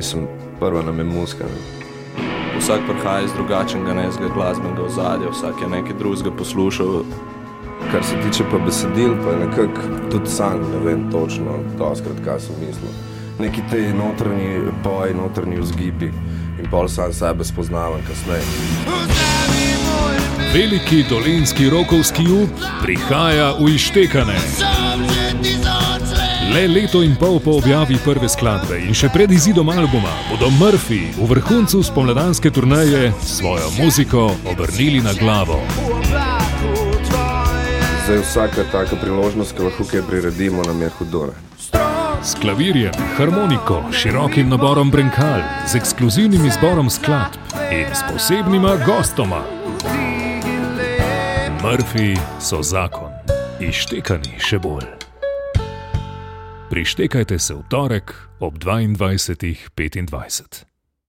mislim, prva nam je muska. Ne. Vsak prihaja iz drugačnega nezga glasbenega ozadja, vsak je nekaj drugega poslušal. Kar se tiče pa besedil, pa je nekako tudi sam, ne vem točno, doskrat, kaj sem mislil. Neki te notranji boji, notranji vzgibi in pol sam sebe spoznavam kasneje. Veliki dolenski rokovski up prihaja v ištekane. Le leto in pol po objavi prve skladbe in še pred izidom albuma bodo Murphy v vrhuncu spomladanske turneje svojo muziko obrnili na glavo. Zdaj vsaka taka priložnost, ki lahko kaj priredimo, nam je hudore. S klavirjem, harmoniko, širokim naborom brenkal, z ekskluzivnim izborom skladb in s posebnima gostoma. Murphy so zakon, ištekani še bolj. Prištekajte se v torek ob 22.25.